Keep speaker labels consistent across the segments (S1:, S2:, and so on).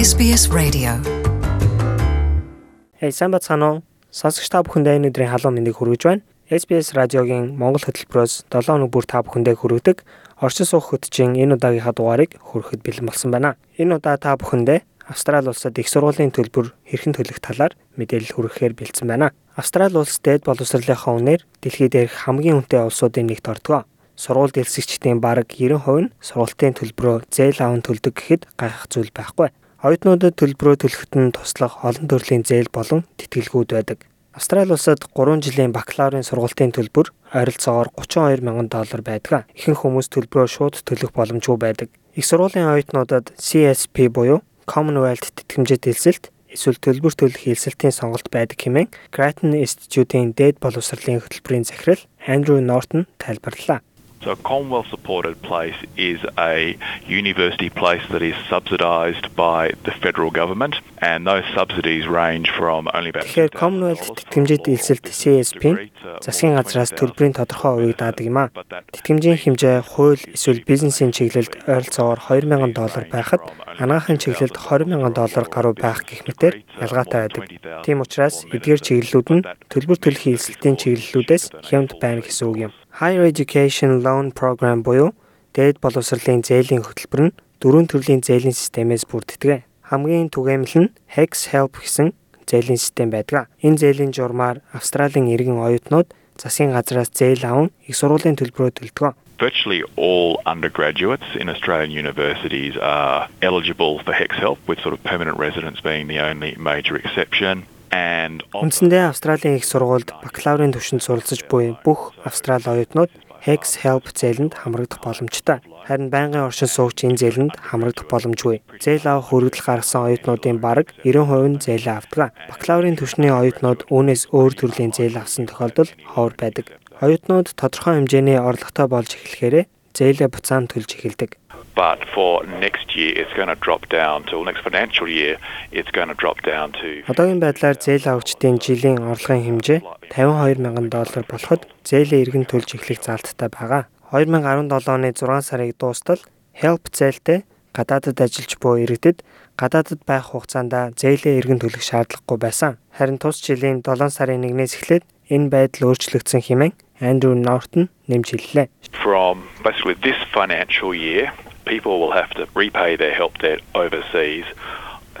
S1: SBS Radio.
S2: Hey сайн бацгаана уу? Сонсогч та бүхэндээ энэ өдрийн халуун мэндийг хүргэж байна. SBS радиогийн Монгол хөтөлбөрөөс 7 өнөг бүр та бүхэндээ хүргэдэг орчин суух хөтжийн энэ удаагийнхаа дугаарыг хүрэхэд бэлэн болсон байна. Энэ удаа та бүхэндээ Австрали улсад их сургуулийн төлбөр хэрхэн төлөх талаар мэдээлэл хүргэхээр бэлдсэн байна. Австрали улс дээд боловсролынхаа үнээр дэлхийд дээрх хамгийн үнэтэй улсуудын нэгт ордог сургууль дэлсэгчдийн бараг 90% нь сургалтын төлбөрөө зээл аван төлдөг гэхэд гайхах зүйл байхгүй. Оюутнуудад төлбөрөө төлөхөд нь туслах олон төрлийн зээл болон тэтгэлгүүд байдаг. Австрали улсад 3 жилийн бакалаврын сургалтын төлбөр ойролцоогоор 32 мянган доллар байдаг. Ихэнх хүмүүс төлбөрөө шууд төлөх боломжгүй байдаг. Их сургуулийн оюутнуудад CSP буюу Commonwealth тэтгэмжит хэлсэлт эсвэл төлбөр төлөх хэлсэлтийн сонголт байдаг хэмээн Grattan Institute-ийн дээд боловсролын хөтөлбөрийн захирал Andrew Norton тайлбарллаа.
S3: So a Commonwealth supported place is a university place that is subsidised by the federal government and those subsidies range from only about
S2: Тэгэхээр Commonwealth тэтгэмжид илсэлт CSP засгийн газраас төлбөрийн тодорхой хувийг даадаг юм а. Тэтгэмжийн хэмжээ хууль эсвэл бизнесийн чиглэлд ойролцоогоор 2000 доллар байхад анагаахын чиглэлд 20000 доллар гаруй байх гэх мэтээр ялгаатай байдаг. Тийм учраас эдгээр чиглэлүүд нь төлбөр төлөх хэлсэлтийн чиглэлүүдээс хямд байна гэсэн үг юм. Higher Education Loan Program буюу дээд боловсролын зээлийн хөтөлбөр нь дөрвөн төрлийн зээлийн системээс бүрддэг. Хамгийн түгээмэл нь Hex Help гэсэн зээлийн систем байдаг. Энэ зээлийн журмаар Австралийн иргэн оюутнууд засгийн газраас зээл аван их сургуулийн төлбөрөө төлдөг.
S3: Virtually all undergraduates in Australian universities are eligible for HEX help, with sort of permanent residence being the only major exception.
S2: Үндсэндээ Австралийн их сургуульд бакалаврын түвшинд суралцж буй бүх австрали оюутнууд Hex Help зээлэнд хамрагдах боломжтой. Харин байнгын оршин суугч энэ зээлэнд хамрагдах боломжгүй. Зээл авах хүргэлэл гаргасан оюутнуудын бараг 90% нь зээлээ авдаг. Бакалаврын түвшний оюутнууд үүнээс өөр төрлийн зээл авсан тохиолдол ховор байдаг. Оюутнууд тодорхой хэмжээний орлоготой болж эхлэхээрээ зээлээ буцаан төлж эхэлдэг.
S3: But for next year it's going to drop down to next financial year it's going to drop down to
S2: Одоогийн байдлаар зээл авагчдын жилийн орлогын хэмжээ 52 мянган доллар болоход зээлээ эргэн төлж эхлэх залттай байгаа. 2017 оны 6 сарыг дуустал help зээлтэй гадаадад ажиллаж буй иргэдэд гадаадад байх хугацаанд зээлээ эргэн төлөх шаардлагагүй байсан. Харин тус жилийн 7 сарын 1-ээс эхлээд энэ байдал өөрчлөгдсөн хэмээн Andrew Norton нэмж хэллээ.
S3: From basically this financial year people will have to repay their help debt overseas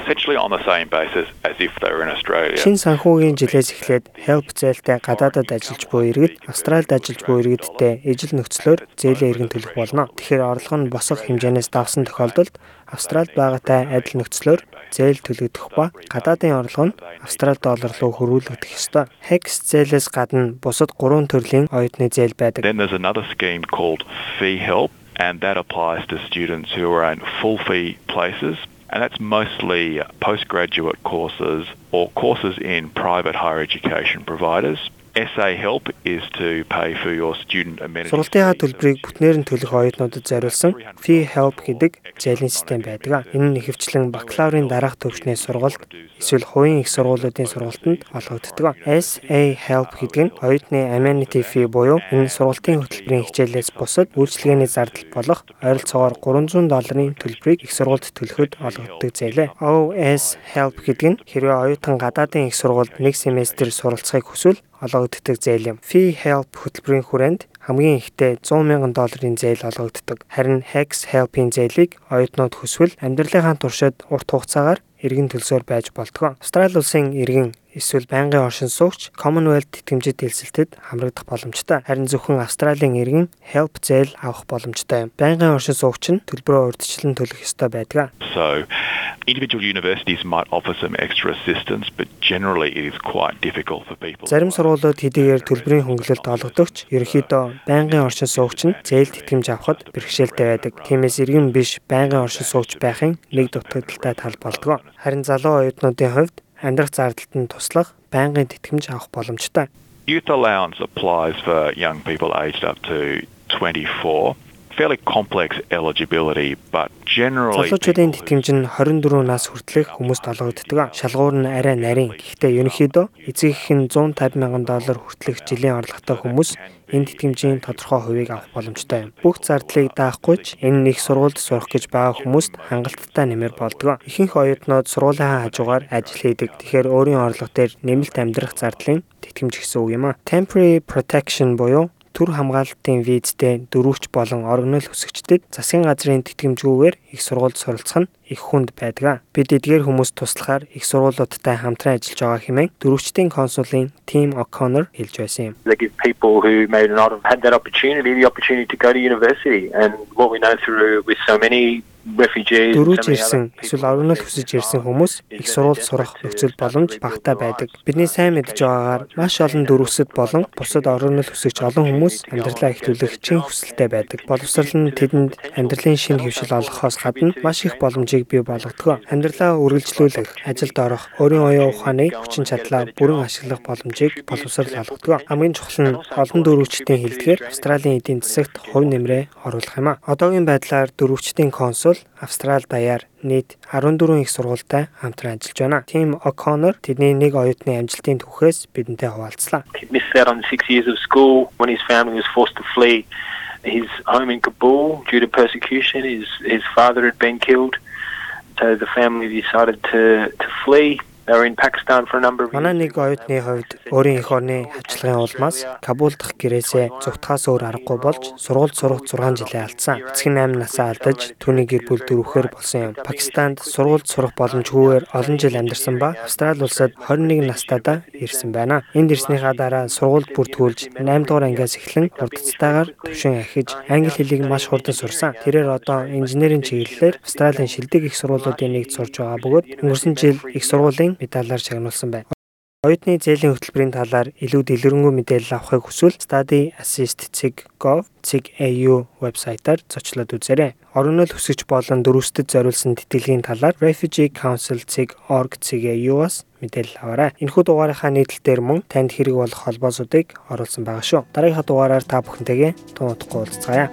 S3: essentially on the same basis as if they were in Australia.
S2: Шин санхүүгийн жилээс эхлээд help зээлтэй гадаадад ажиллаж буй иргэд Австральд ажиллаж буй иргэдтэй ижил нөхцлөөр зээлээ эргэн төлөх болно. Тэгэхээр орлого нь босох хэмжээнээс давсан тохиолдолд Австральд байгаатай адил нөхцлөөр зээл төлөгдөх ба гадаадын орлого нь Австрали доллар руу хөрвүүлэгдэх ёстой. Hex зээлээс гадна бусад гурван төрлийн оюутны зээл байдаг.
S3: Then there's another scheme called fee help and that applies to students who are in full fee places and that's mostly postgraduate courses or courses in private higher education providers. SA help is to pay for your student amenities.
S2: Сургалтынхаа төлбөрийг бүтнээр нь төлөх оюутнуудад зориулсан Fee Help гэдэг зээлийн систем байдаг. Энэ нь ихэвчлэн бакалаврын дараах төвчний сургалт эсвэл хувийн их сургуулиудын сургалтанд олгогддог. SA Help гэдэг нь оюутны amenity fee буюу энэ сургалтын хөтөлбөрийн хичээлээс бусад үйлчилгээний зардал болох ойролцоогоор 300 долларын төлбөрийг их сургуульд төлөхөд олгогддог зээлээ. OS Help гэдэг нь хэрвээ оюутан гадаадын их сургуульд нэг семестр суралцахыг хүсвэл олгогддог зээл юм. Fee Help хөтөлбөрийн хүрээнд хамгийн ихдээ 100 мянган долларын зээл олгогддог. Харин Hex Help-ийн зээлийг оюутнууд хүсвэл амьдралынхаа туршид урт хугацаагаар иргэн төлсөөр байж болтгоо. Австрали улсын иргэн эсвэл байнгын оршин суугч Commonwealth тэтгэмжид хэлсэлтэд хамрагдах боломжтой. Харин зөвхөн Австралийн иргэн help зээл авах боломжтой юм. Байнгын оршин суугч нь төлбөрөө урьдчилан төлөх ёстой байдаг.
S3: So individual universities might offer some extra assistance but generally it is quite difficult for people.
S2: Зарим сургуулиуд хэдийгээр төлбөрийн хөнгөлөлт олгодогч ерөнхийдөө байнгын оршин суугч нь зээл тэтгэмж авахд бэрхшээлтэй байдаг. Тиймээс иргэн биш байнгын оршин суугч байхын нэг дутагдaltaй тал болдгоо. Харин залуу оюутнуудын хувьд амьдрах зардалд нь туслах байнгын тэтгэмж авах боломжтой.
S3: Youth allowance applies for young people aged up to 24 fairly complex eligibility, but generally
S2: Залуучуудын тэтгэмж нь 24 нас хүртэлх хүмүүст олгогддог. Шалгуур нь арай нарийн. Гэхдээ ерөнхийдөө эцэгийнх нь 150 мянган доллар хүртэлх жилийн орлоготой хүмүүс энэ тэтгэмжийн тодорхой хувийг авах боломжтой юм. Бүх зардлыг даахгүй ч энэ нэг сургуульд сурах гэж байгаа хүмүүст хангалттай нэмэр болдог. Ихэнх оюутнууд сургуулийн хажуугаар ажил хийдэг. Тэгэхээр өөрийн орлого дээр нэмэлт амьдрах зардлын тэтгэмж гэсэн үг юм а. Temporary protection буюу төр хамгаалалтын визтэй дөрөвч болон орогнол хүсэгчдэд засгийн газрын тэтгэмжгүйгээр их сургуульд суралцах нь их хүнд байдаг. Бид эдгээр хүмүүст туслахаар их сургуулиудтай хамтран ажиллаж байгаа хэмээн дөрөвчдийн консулын Тим О'Connor хэлж байсан юм.
S1: They give people who may not have had that opportunity the opportunity to go to university. And what we know through with so many
S2: Дөрүүж ирсэн эсвэл орогнол хүсэж ирсэн хүмүүс их сургуульд сурах нөхцөл боломж багтаа байдаг. Бидний сайн мэдж байгаагаар маш олон дөрвөсөд болон бусад орогнол хүсэгч олон хүмүүс амьдралаа эхлүүлэх чин хүсэлтэй байдаг. Боловсрал нь тэдэнд амьдралын шинэ хөвшил олгохоос гадна маш их боломжийг бий болгодог. Амьдралаа үргэлжлүүлэх, ажилд орох, өөрийн оюун ухааны хүчин чадлаа бүрэн ашиглах боломжийг боловсрал олгодог. Хамгийн чухал нь олон дөрвөчтийн хэлдгээр Австралийн эдийн засагт хувь нэмрээ оруулах юм а. Одоогийн байдлаар дөрвөчтийн консул Австрал даяар нийт 14 их сургуультай хамтран ажиллаж байна. Тим О'Connor тэдний нэг оюутны амжилтын түүхээс бидэнтэй хуваалцлаа.
S1: His home in Kabul due to persecution. His his father had been killed, so the family decided to to flee.
S2: Манай нэг оюутны хувьд өөрийн эх орны хавчлагын улмаас Кабул дахь гэрээсээ зүгтгаас өөр аргагүй болж сургууль сурах 6 жилээ алдсан. Эцэг нь 8 насаа алдаж түүний гэр бүл дөрөвхөр болсон юм. Пакистанд сургуульд сурах боломжгүйгээр олон жил амьдарсан ба Австрали улсад 21 настайдаа ирсэн байна. Энд ирснийхаа дараа сургуульд бүртгүүлж 8 дугаар ангиас эхлэн хурдцтайгаар төвшин ахиж англи хэлийг маш хурдан сурсан. Тэрээр одоо инженерийн чиглэлээр Австралийн шилдэг их сургуулиудын нэгт сурж байгаа бөгөөд өнгөрсөн жил их сургуулийн медалаар шагнуулсан байна. Оюутны зээлийн хөтөлбөрийн талаар илүү дэлгэрэнгүй мэдээлэл авахыг хүсвэл Study Assist Cig.gov Cig.au вебсайтаар зочлоод үзээрэй. Орогнол хүсэгч болон дөрвөсдөд зориулсан тэтгэлгийн талаар Refugee Council Cig.org Cig.au-аас мэдээлэл аваарай. Энэхүү дугаарынхаа нийтлэлээр мөн танд хэрэг болох холбоосуудыг оруулсан байгаа шүү. Дараагийнхаа дугаараар та бүхэнтэйгээ тун удахгүй уулзцаая.